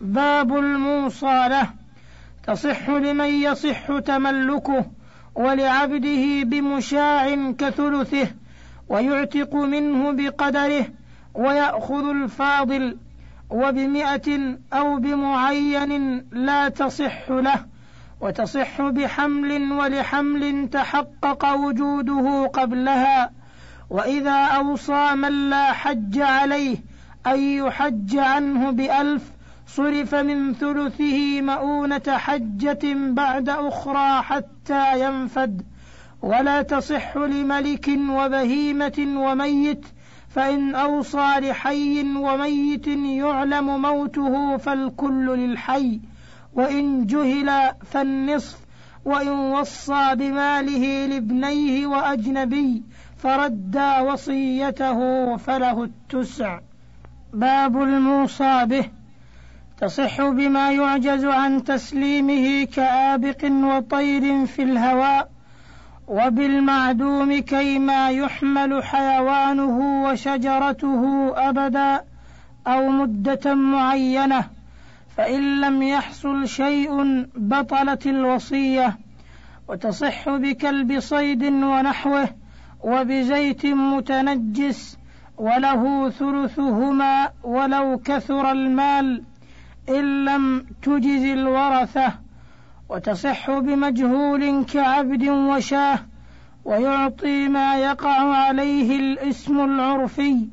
باب الموصى له تصح لمن يصح تملكه ولعبده بمشاع كثلثه ويعتق منه بقدره ويأخذ الفاضل وبمئة أو بمعين لا تصح له وتصح بحمل ولحمل تحقق وجوده قبلها. وإذا أوصى من لا حج عليه أن يحج عنه بألف صرف من ثلثه مؤونة حجة بعد أخرى حتى ينفد. ولا تصح لملك وبهيمة وميت فإن أوصى لحي وميت يعلم موته فالكل للحي. وإن جهل فالنصف وإن وصى بماله لابنيه وأجنبي فردى وصيته فله التسع. باب الموصى به. تصح بما يعجز عن تسليمه كآبق وطير في الهواء وبالمعدوم كيما يحمل حيوانه وشجرته أبدا أو مدة معينة فإن لم يحصل شيء بطلت الوصية. وتصح بكلب صيد ونحوه وبزيت متنجس وله ثلثهما ولو كثر المال. إن لم تجز الورثة وتصح بمجهول كعبد وشاه ويعطي ما يقع عليه الاسم العرفي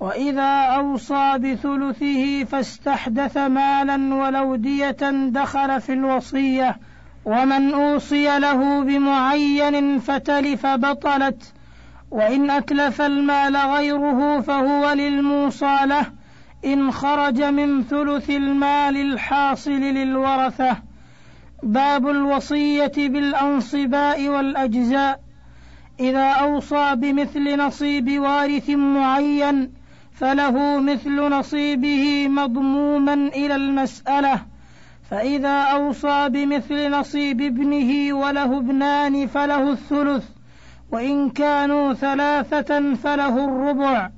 وإذا أوصى بثلثه فاستحدث مالا ولو دية دخل في الوصية ومن أوصي له بمعين فتلف بطلت وإن أتلف المال غيره فهو للموصى له إن خرج من ثلث المال الحاصل للورثة باب الوصية بالأنصباء والأجزاء. إذا أوصى بمثل نصيب وارث معين فله مثل نصيبه مضموما إلى المسألة. فإذا أوصى بمثل نصيب ابنه وله ابنان فله الثلث وإن كانوا ثلاثة فله الربع.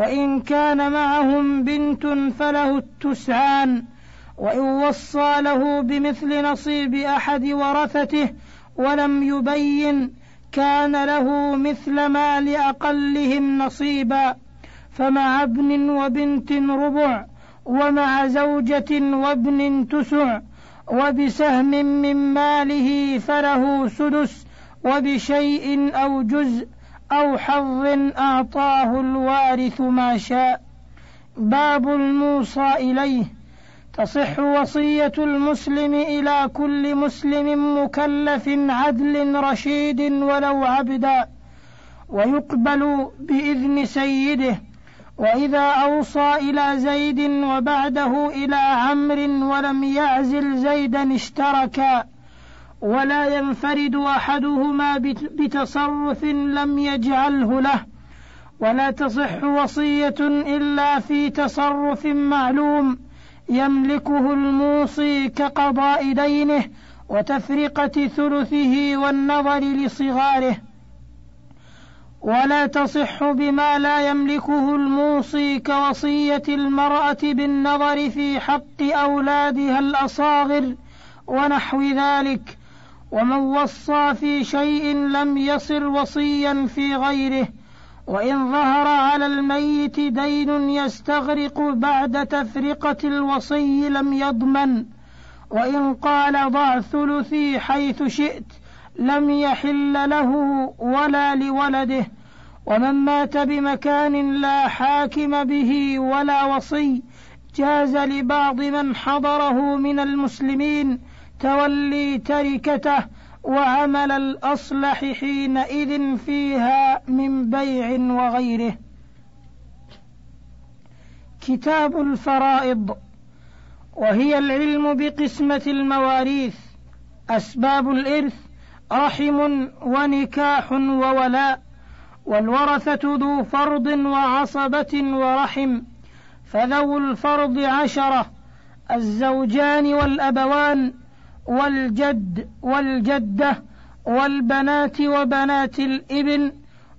وإن كان معهم بنت فله التسعان وإن وصى له بمثل نصيب أحد ورثته ولم يبين كان له مثل ما لأقلهم نصيبا فمع ابن وبنت ربع ومع زوجة وابن تسع وبسهم من ماله فله سدس وبشيء أو جزء أو حظ أعطاه الوارث ما شاء. باب الموصى إليه. تصح وصية المسلم إلى كل مسلم مكلف عدل رشيد ولو عبدا. ويقبل بإذن سيده. وإذا أوصى إلى زيد وبعده إلى عمرو ولم يعزل زيدا اشتركا. ولا ينفرد أحدهما بتصرف لم يجعله له ولا تصح وصية إلا في تصرف معلوم يملكه الموصي كقضاء دينه وتفرقة ثلثه والنظر لصغاره. ولا تصح بما لا يملكه الموصي كوصية المرأة بالنظر في حق أولادها الأصاغر ونحو ذلك. ومن وصى في شيء لم يصر وصيا في غيره وإن ظهر على الميت دين يستغرق بعد تفرقة الوصي لم يضمن وإن قال ضع ثلثي حيث شئت لم يحل له ولا لولده ومن مات بمكان لا حاكم به ولا وصي جاز لبعض من حضره من المسلمين تولي تركته وعمل الأصلح حينئذ فيها من بيع وغيره. كتاب الفرائض وهي العلم بقسمة المواريث. أسباب الإرث رحم ونكاح وولاء والورثة ذو فرض وعصبة ورحم. فذو الفرض عشرة الزوجان والأبوان. والجد والجدة والبنات وبنات الإبن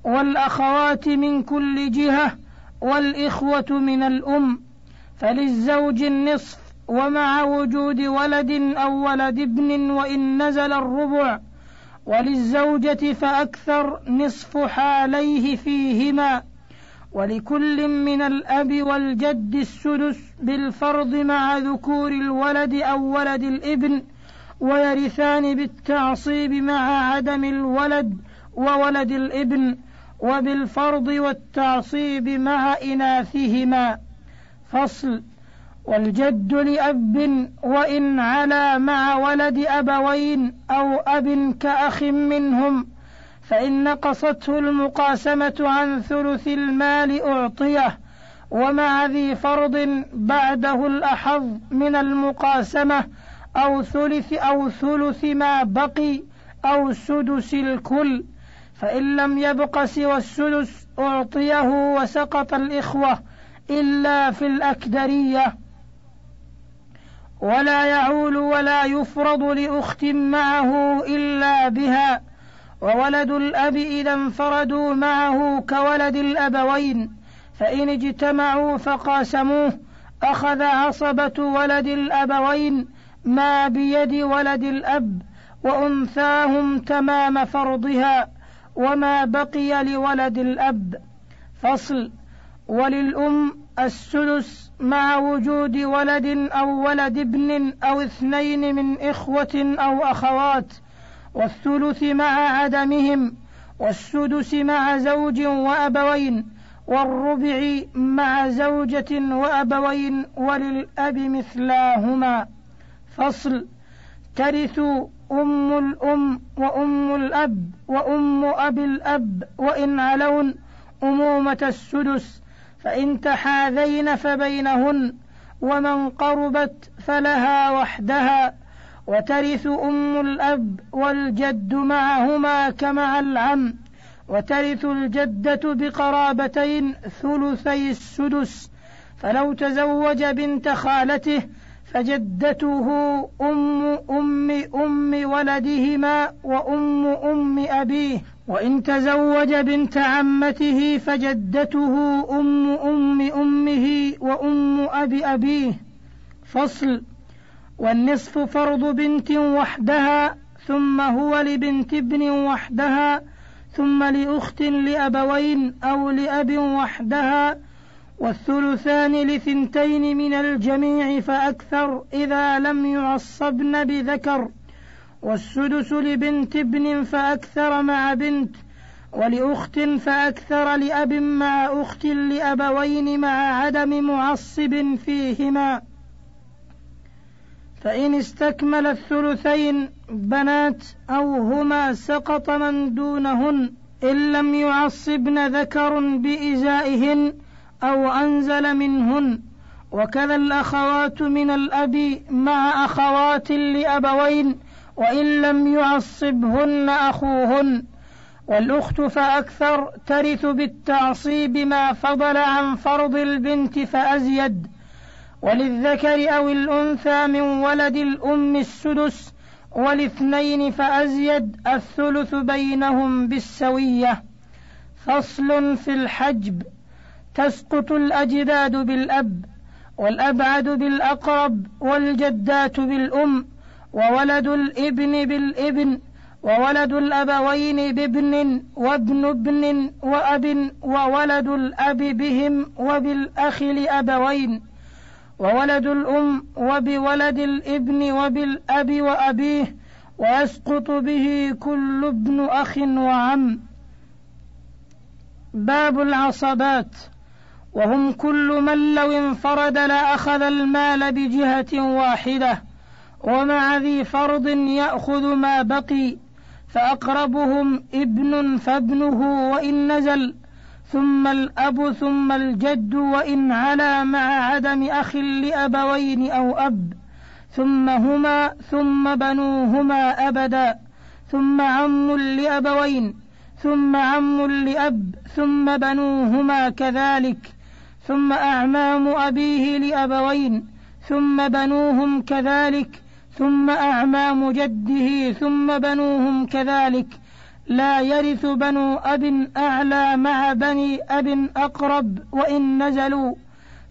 والأخوات من كل جهة والإخوة من الأم فللزوج النصف ومع وجود ولد أو ولد ابن وإن نزل الربع وللزوجة فأكثر نصف حاليه فيهما ولكل من الأب والجد السدس بالفرض مع ذكور الولد أو ولد الإبن ويرثان بالتعصيب مع عدم الولد وولد الابن وبالفرض والتعصيب مع إناثهما. فصل. والجد لأب وإن علا مع ولد أبوين أو أب كأخ منهم فإن نقصته المقاسمة عن ثلث المال أعطيه ومع ذي فرض بعده الأحظ من المقاسمة أو ثلث أو ثلث ما بقي أو سدس الكل فإن لم يبق سوى السدس أعطيه وسقط الإخوة إلا في الأكدرية. ولا يعول ولا يفرض لأخت معه إلا بها وولد الأب إذا انفردوا معه كولد الأبوين فإن اجتمعوا فقاسموه أخذ عصبة ولد الأبوين ما بيد ولد الأب وأنثاهم تمام فرضها وما بقي لولد الأب. فصل وللأم السدس مع وجود ولد أو ولد ابن أو اثنين من إخوة أو أخوات والثلث مع عدمهم والسدس مع زوج وأبوين والربع مع زوجة وأبوين وللأب مثلاهما. فصل ترث أم الأم وأم الأب وأم أب الأب وإن علون أمومة السدس فإن تحاذين فبينهن ومن قربت فلها وحدها. وترث أم الأب والجد معهما كمع العم. وترث الجدة بقرابتين ثلثي السدس. فلو تزوج بنت خالته فجدته أم أم أم ولدهما وأم أم أبيه وإن تزوج بنت عمته فجدته أم أم أمه وأم أب أبيه. فصل والنصف فرض بنت وحدها ثم هو لبنت ابن وحدها ثم لأخت لأبوين أو لأب وحدها والثلثان لثنتين من الجميع فأكثر إذا لم يعصبن بذكر. والسدس لبنت ابن فأكثر مع بنت ولأخت فأكثر لأب مع أخت لأبوين مع عدم معصب فيهما. فإن استكمل الثلثين بنات أو هما سقط من دونهن إن لم يعصبن ذكر بإزائهن أو أنزل منهن وكذا الأخوات من الأب مع أخوات لأبوين وإن لم يعصبهن أخوهن. والأخت فأكثر ترث بالتعصيب ما فضل عن فرض البنت فأزيد. وللذكر أو الأنثى من ولد الأم السدس والاثنين فأزيد الثلث بينهم بالسوية. فصل في الحجب. تسقط الأجداد بالأب والأبعد بالأقرب والجدات بالأم وولد الإبن بالإبن وولد الأبوين بابن وابن ابن وأب وولد الأب بهم وبالأخ لأبوين وولد الأم وبولد الإبن وبالأب وأبيه ويسقط به كل ابن أخ وعم. باب العصبات. وهم كل من لو انفرد لأخذ المال بجهة واحدة ومع ذي فرض يأخذ ما بقي فأقربهم ابن فابنه وإن نزل ثم الأب ثم الجد وإن علا مع عدم أخ لأبوين أو أب ثم هما ثم بنوهما أبدا ثم عم لأبوين ثم عم لأب ثم بنوهما كذلك. ثم أعمام أبيه لأبوين ثم بنوهم كذلك ثم أعمام جده ثم بنوهم كذلك. لا يرث بنو أب أعلى مع بني أب أقرب وإن نزلوا.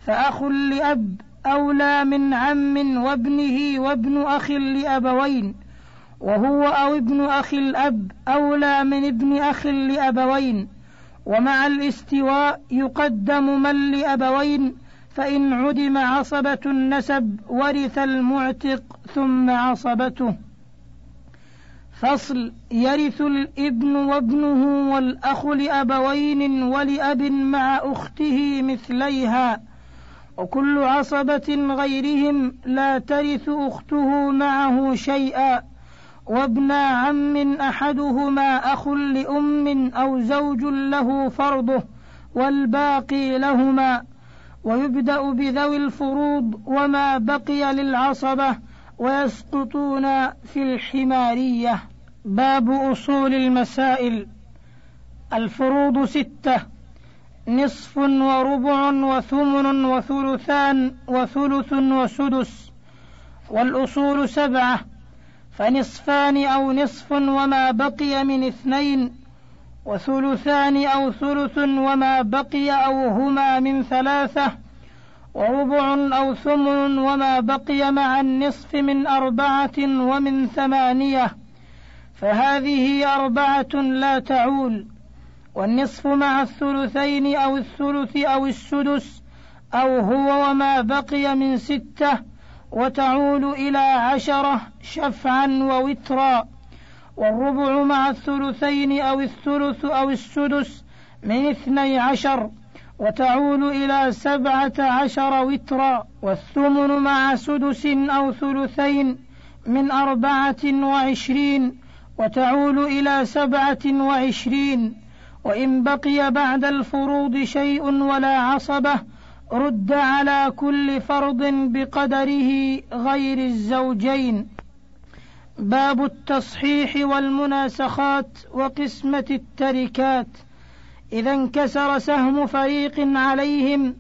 فأخ لأب أولى من عم وابنه وابن أخ لأبوين وهو أو ابن أخي الأب أولى من ابن أخ لأبوين. ومع الاستواء يقدم من لأبوين فإن عدم عصبة النسب ورث المعتق ثم عصبته. فصل يرث الابن وابنه والأخ لأبوين ولأب مع أخته مثليها. وكل عصبة غيرهم لا ترث أخته معه شيئا. وابن عم أحدهما أخ لأم أو زوج له فرضه والباقي لهما ويبدأ بذوي الفروض وما بقي للعصبة ويسقطون في الحمارية. باب أصول المسائل. الفروض ستة. نصف وربع وثمن وثلثان وثلث وسدس. والأصول سبعة. فنصفان أو نصف وما بقي من اثنين وثلثان أو ثلث وما بقي أو هما من ثلاثة وربع أو ثمن وما بقي مع النصف من أربعة ومن ثمانية. فهذه أربعة لا تعول والنصف مع الثلثين أو الثلث أو السدس أو هو وما بقي من ستة وتعول إلى عشرة شفعا ووترا والربع مع الثلثين أو الثلث أو السدس من اثني عشر وتعول إلى سبعة عشر وترا والثمن مع سدس أو ثلثين من أربعة وعشرين وتعول إلى سبعة وعشرين. وإن بقي بعد الفروض شيء ولا عصبة رد على كل فرض بقدره غير الزوجين. باب التصحيح والمناسخات وقسمة التركات. إذا انكسر سهم فريق عليهم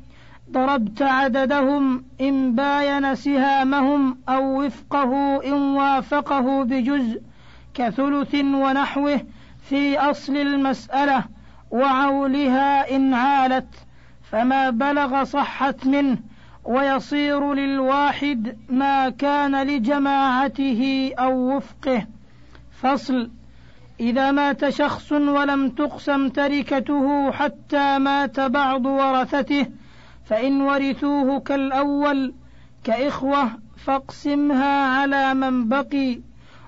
ضربت عددهم إن باين سهامهم أو وفقه إن وافقه بجزء كثلث ونحوه في أصل المسألة وعولها إن عالت. فما بلغ صحت منه ويصير للواحد ما كان لجماعته أو وفقه. فصل إذا مات شخص ولم تقسم تركته حتى مات بعض ورثته فإن ورثوه كالأول كإخوة فاقسمها على من بقي.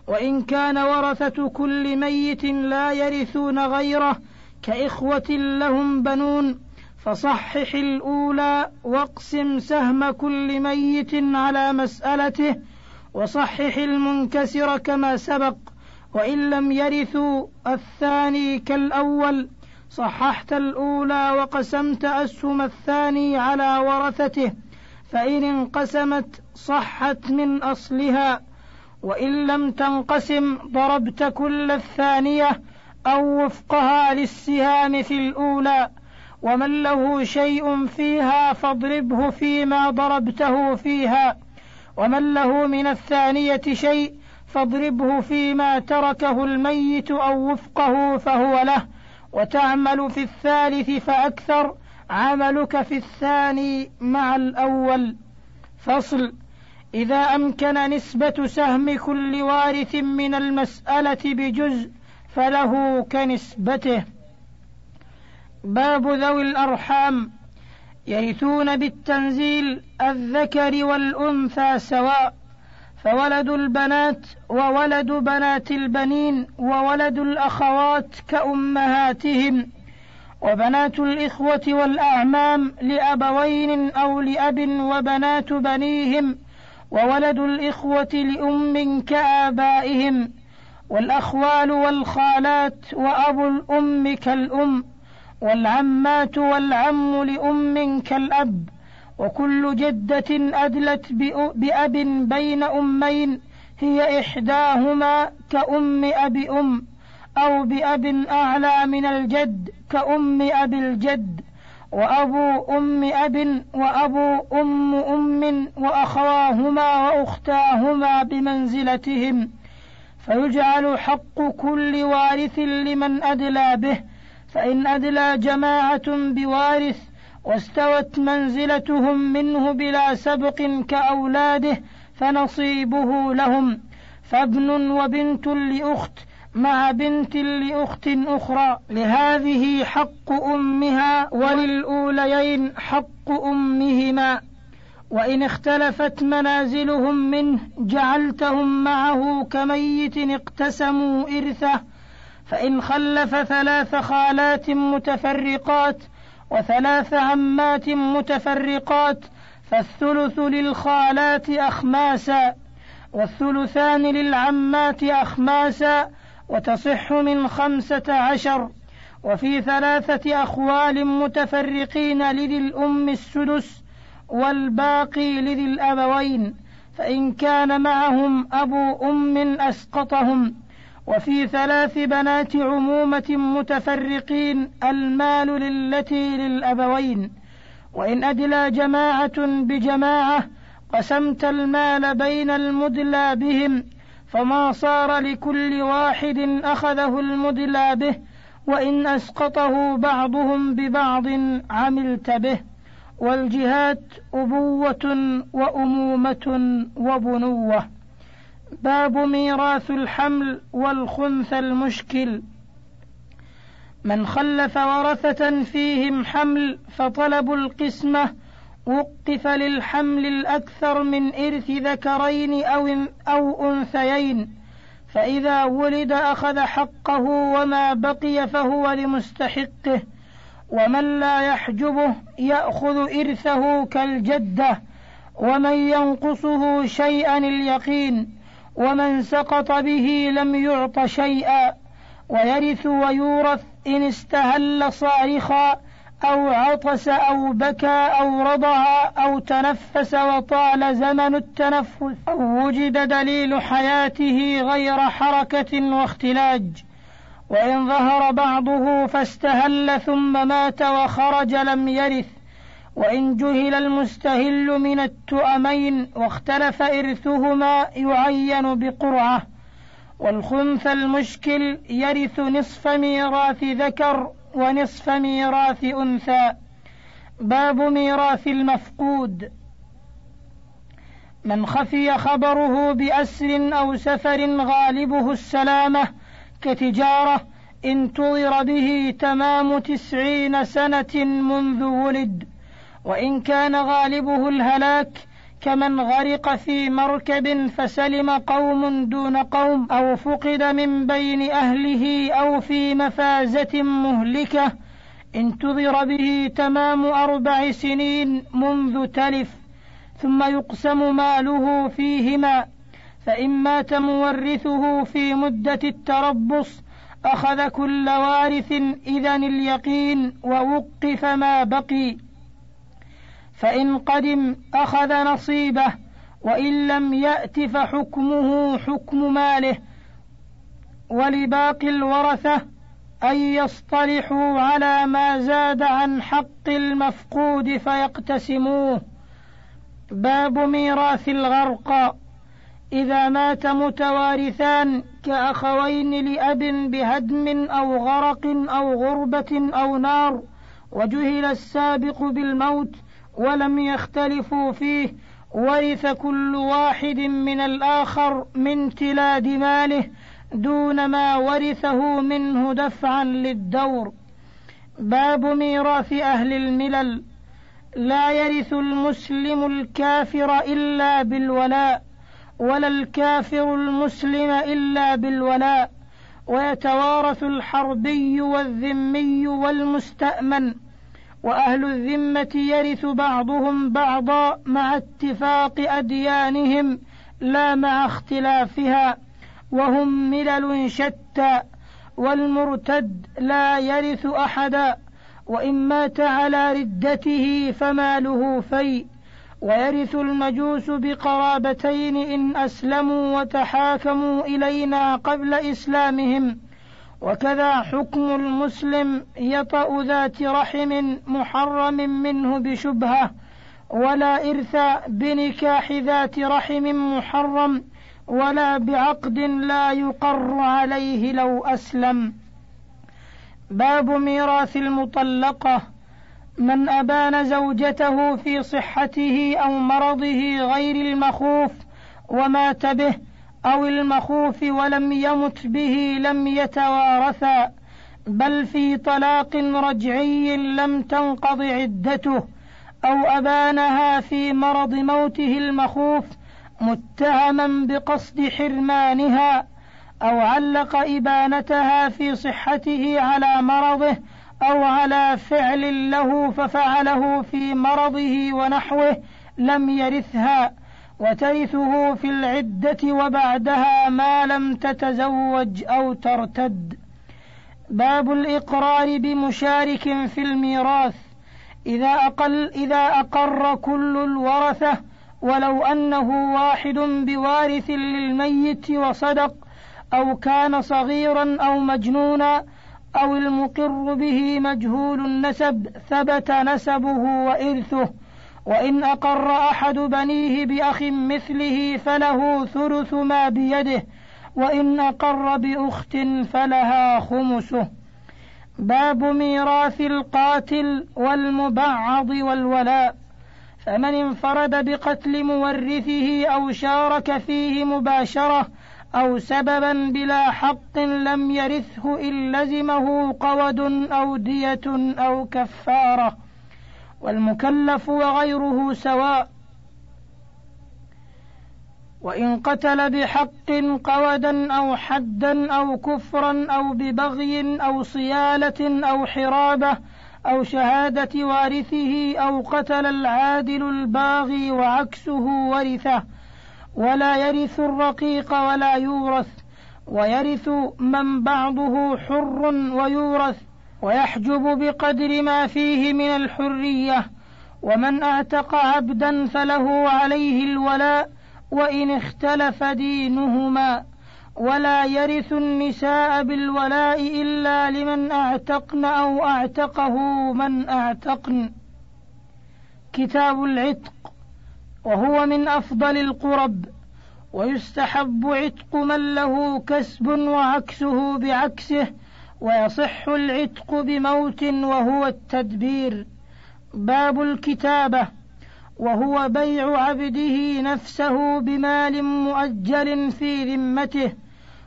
وإن كان ورثة كل ميت لا يرثون غيره كإخوة لهم بنون. فصحح الأولى واقسم سهم كل ميت على مسألته وصحح المنكسر كما سبق وإن لم يرثوا الثاني كالأول. صححت الأولى وقسمت أسهم الثاني على ورثته فإن انقسمت صحت من أصلها وإن لم تنقسم ضربت كل الثانية أو وفقها للسهام في الأولى. ومن له شيء فيها فاضربه فيما ضربته فيها. ومن له من الثانية شيء فاضربه فيما تركه الميت أو وفقه فهو له. وتعمل في الثالث فأكثر عملك في الثاني مع الأول. فصل إذا أمكن نسبة سهم كل وارث من المسألة بجزء فله كنسبته. باب ذوي الأرحام. يرثون بالتنزيل الذكر والأنثى سواء فولد البنات وولد بنات البنين وولد الأخوات كأمهاتهم وبنات الإخوة والأعمام لأبوين أو لأب وبنات بنيهم وولد الإخوة لأم كآبائهم والأخوال والخالات وأبو الأم كالأم. والعمات والعم لأم كالأب وكل جدة أدلت بأب بين أمين هي إحداهما كأم أب أم أو بأب أعلى من الجد كأم أبي الجد وأبو أم أب وأبو أم أم وأخواهما وأختاهما بمنزلتهم. فيجعل حق كل وارث لمن أدلى به فإن أدلى جماعة بوارث واستوت منزلتهم منه بلا سبق كأولاده فنصيبه لهم. فابن وبنت لأخت مع بنت لأخت أخرى لهذه حق أمها وللأوليين حق أمهما. وإن اختلفت منازلهم منه جعلتهم معه كميت اقتسموا إرثه فإن خلف ثلاث خالات متفرقات وثلاث عمات متفرقات فالثلث للخالات أخماسا والثلثان للعمات أخماسا وتصح من خمسة عشر وفي ثلاثة أخوال متفرقين لذي الأم السدس والباقي لذي الأبوين فإن كان معهم أبو أم أسقطهم وفي ثلاث بنات عمومة متفرقين المال للتي للأبوين. وإن أدلى جماعة بجماعة قسمت المال بين المدلى بهم فما صار لكل واحد أخذه المدلى به وإن أسقطه بعضهم ببعض عملت به. والجهات أبوة وأمومة وبنوة. باب ميراث الحمل والخنث المشكل. من خلف ورثة فيهم حمل فطلب القسمة وقف للحمل الأكثر من إرث ذكرين أو أو أنثيين. فإذا ولد أخذ حقه وما بقي فهو لمستحقه ومن لا يحجبه يأخذ إرثه كالجدة ومن ينقصه شيئا اليقين. ومن سقط به لم يعط شيئا ويرث ويورث إن استهل صارخا أو عطس أو بكى أو رضع أو تنفس وطال زمن التنفس أو وجد دليل حياته غير حركة واختلاج وإن ظهر بعضه فاستهل ثم مات وخرج لم يرث وإن جهل المستهل من التؤمين واختلف إرثهما يعين بقرعة والخنث المشكل يرث نصف ميراث ذكر ونصف ميراث أنثى باب ميراث المفقود. من خفي خبره بأسر أو سفر غالبه السلامة كتجارة انتظر به تمام تسعين سنة منذ ولد. وإن كان غالبه الهلاك كمن غرق في مركب فسلم قوم دون قوم أو فقد من بين أهله أو في مفازة مهلكة انتظر به تمام أربع سنين منذ تلف ثم يقسم ماله فيهما فان مات مورثه في مدة التربص أخذ كل وارث اذا اليقين ووقف ما بقي. فإن قدم أخذ نصيبه وإن لم يأت فحكمه حكم ماله. ولباقي الورثة أن يصطلحوا على ما زاد عن حق المفقود فيقتسموه. باب ميراث الغرق. إذا مات متوارثان كأخوين لأب بهدم أو غرق أو غربة أو نار وجهل السابق بالموت ولم يختلفوا فيه ورث كل واحد من الآخر من تلاد ماله دون ما ورثه منه دفعا للدور. باب ميراث أهل الملل. لا يرث المسلم الكافر إلا بالولاء ولا الكافر المسلم إلا بالولاء. ويتوارث الحربي والذمي والمستأمن. وأهل الذمة يرث بعضهم بعضا مع اتفاق أديانهم لا مع اختلافها وهم ملل شتى والمرتد لا يرث أحدا وإن مات على ردته فماله في ويرث المجوس بقرابتين إن أسلموا وتحاكموا إلينا قبل إسلامهم. وكذا حكم المسلم يطأ ذات رحم محرم منه بشبهة ولا إرث بنكاح ذات رحم محرم ولا بعقد لا يقر عليه لو أسلم. باب ميراث المطلقة. من أبان زوجته في صحته أو مرضه غير المخوف ومات به أو المخوف ولم يمت به لم يتوارثا بل في طلاق رجعي لم تنقض عدته أو أبانها في مرض موته المخوف متهما بقصد حرمانها أو علق إبانتها في صحته على مرضه أو على فعل له ففعله في مرضه ونحوه لم يرثها. وترثه في العدة وبعدها ما لم تتزوج أو ترتد. باب الإقرار بمشارك في الميراث. إذا أقل إذا أقر كل الورثة ولو أنه واحد بوارث للميت وصدق أو كان صغيرا أو مجنونا أو المقر به مجهول النسب ثبت نسبه وإرثه. وإن أقر أحد بنيه بأخ مثله فله ثلث ما بيده وإن أقر بأخت فلها خمسه. باب ميراث القاتل والمبعض والولاء. فمن انفرد بقتل مورثه أو شارك فيه مباشرة أو سببا بلا حق لم يرثه إن لزمه قود أو دية أو كفارة. والمكلف وغيره سواء. وإن قتل بحق قودا أو حدا أو كفرا أو ببغي أو صيالة أو حرابة أو شهادة وارثه أو قتل العادل الباغي وعكسه ورثه. ولا يرث الرقيق ولا يورث. ويرث من بعضه حر ويورث. ويحجب بقدر ما فيه من الحرية ومن أعتق عبدا فله عليه الولاء وإن اختلف دينهما ولا يرث النساء بالولاء إلا لمن أعتقن أو أعتقه من أعتقن. كتاب العتق وهو من أفضل القرب ويستحب عتق من له كسب وعكسه بعكسه ويصح العتق بموت وهو التدبير. باب الكتابة. وهو بيع عبده نفسه بمال مؤجل في ذمته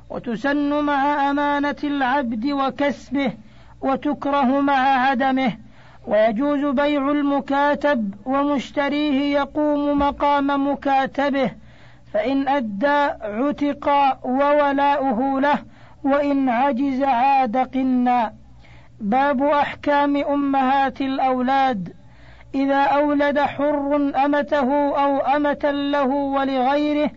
وتسن مع أمانة العبد وكسبه وتكره مع عدمه. ويجوز بيع المكاتب ومشتريه يقوم مقام مكاتبه. فإن أدى عتق وولاؤه له وإن عجز عاد قنا. باب أحكام أمهات الأولاد. إذا أولد حر أمته أو أمة له ولغيره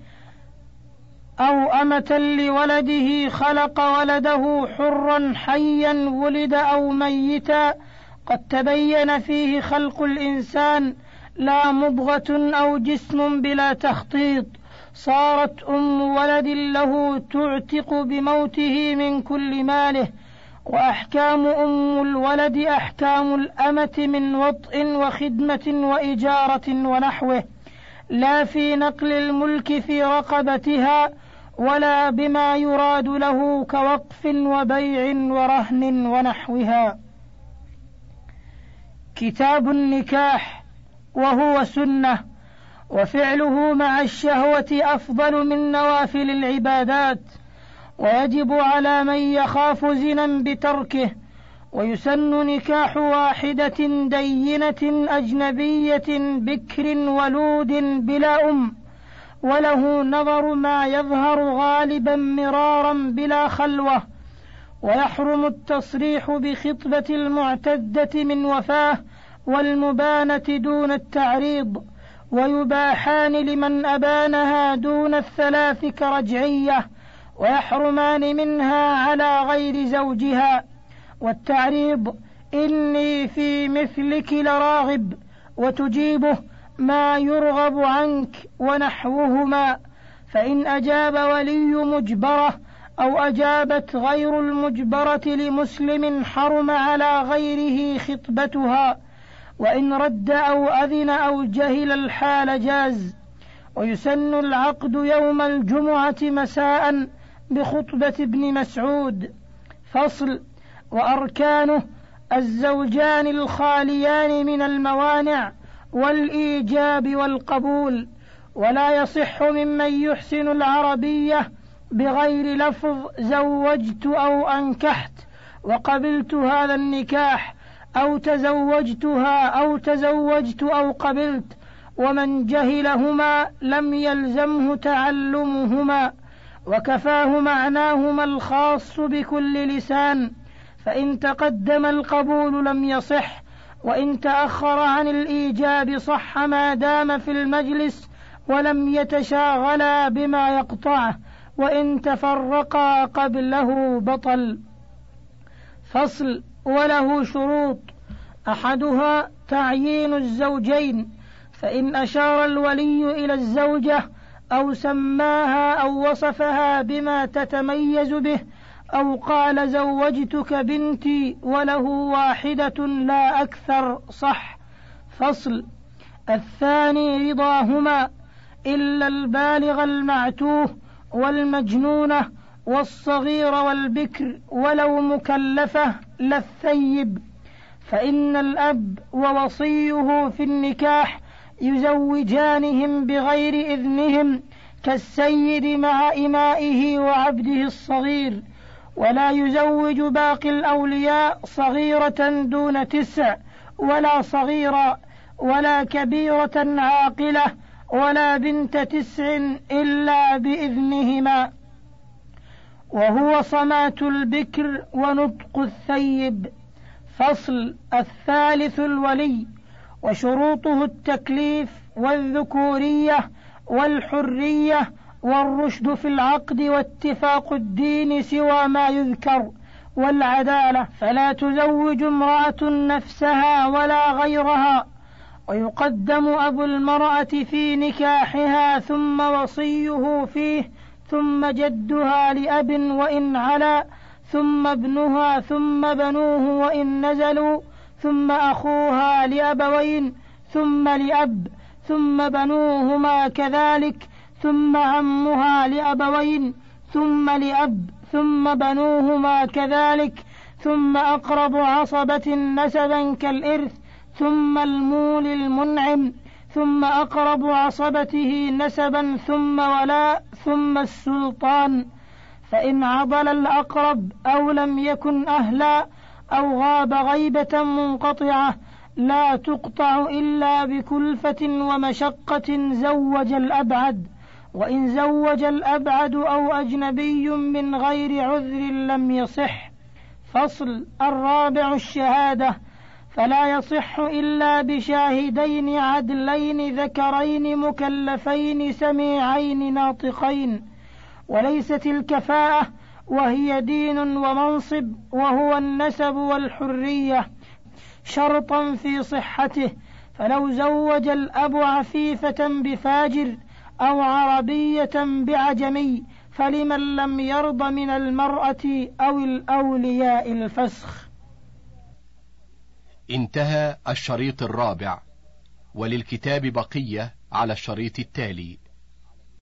أو أمة لولده خلق ولده حرا حيا ولد أو ميتا. قد تبين فيه خلق الإنسان لا مضغة أو جسم بلا تخطيط. صارت أم ولد له تعتق بموته من كل ماله وأحكام أم الولد أحكام الأمة من وطء وخدمة وإجارة ونحوه لا في نقل الملك في رقبتها ولا بما يراد له كوقف وبيع ورهن ونحوها. كتاب النكاح وهو سنة وفعله مع الشهوة أفضل من نوافل العبادات ويجب على من يخاف زنا بتركه ويسن نكاح واحدة دينة أجنبية بكر ولود بلا أم وله نظر ما يظهر غالبا مرارا بلا خلوة ويحرم التصريح بخطبة المعتدة من وفاه والمبانة دون التعريض. ويباحان لمن أبانها دون الثلاث كرجعية ويحرمان منها على غير زوجها. والتعريض إني في مثلك لراغب وتجيبه ما يرغب عنك ونحوهما. فإن أجاب ولي مجبرة أو أجابت غير المجبرة لمسلم حرم على غيره خطبتها. وإن رد أو أذن أو جهل الحال جاز. ويسن العقد يوم الجمعة مساء بخطبة ابن مسعود. فصل وأركانه الزوجان الخاليان من الموانع والإيجاب والقبول. ولا يصح ممن يحسن العربية بغير لفظ زوجت أو أنكحت وقبلت هذا النكاح أو تزوجتها أو تزوجت أو قبلت ومن جهلهما لم يلزمه تعلمهما وكفاه معناهما الخاص بكل لسان فإن تقدم القبول لم يصح وإن تأخر عن الإيجاب صح ما دام في المجلس ولم يتشاغلا بما يقطعه وإن تفرقا قبله بطل. فصل وله شروط. أحدها تعيين الزوجين فإن أشار الولي إلى الزوجة أو سماها أو وصفها بما تتميز به أو قال زوجتك بنتي وله واحدة لا أكثر صح فصل. الثاني رضاهما إلا البالغ المعتوه والمجنونة والصغير والبكر ولو مكلفة للثيب فإن الأب ووصيه في النكاح يزوجانهم بغير إذنهم كالسيد مع إمائه وعبده الصغير ولا يزوج باقي الأولياء صغيرة دون تسع ولا صغيرا ولا كبيرة عاقلة ولا بنت تسع إلا بإذنهما. وهو صمات البكر ونطق الثيب. فصل الثالث الولي وشروطه التكليف والذكورية والحرية والرشد في العقد واتفاق الدين سوى ما يذكر والعدالة. فلا تزوج امرأة نفسها ولا غيرها. ويقدم أبو المرأة في نكاحها ثم وصيه فيه ثم جدها لأب وإن علا. ثم ابنها ثم بنوه وإن نزلوا ثم أخوها لأبوين ثم لأب ثم بنوهما كذلك ثم عمها لأبوين ثم لأب ثم بنوهما كذلك ثم أقرب عصبة نسبا كالإرث ثم المول المنعم ثم أقرب عصبته نسبا ثم ولاء ثم السلطان. فإن عضل الأقرب أو لم يكن أهلا أو غاب غيبة منقطعة لا تقطع إلا بكلفة ومشقة زوج الأبعد وإن زوج الأبعد أو أجنبي من غير عذر لم يصح فصل الرابع الشهادة فلا يصح إلا بشاهدين عدلين ذكرين مكلفين سميعين ناطقين. وليست الكفاءة وهي دين ومنصب وهو النسب والحرية. شرطا في صحته فلو زوج الأب عفيفة بفاجر أو عربية بعجمي فلمن لم يرض من المرأة أو الأولياء الفسخ؟ انتهى الشريط الرابع وللكتاب بقية على الشريط التالي.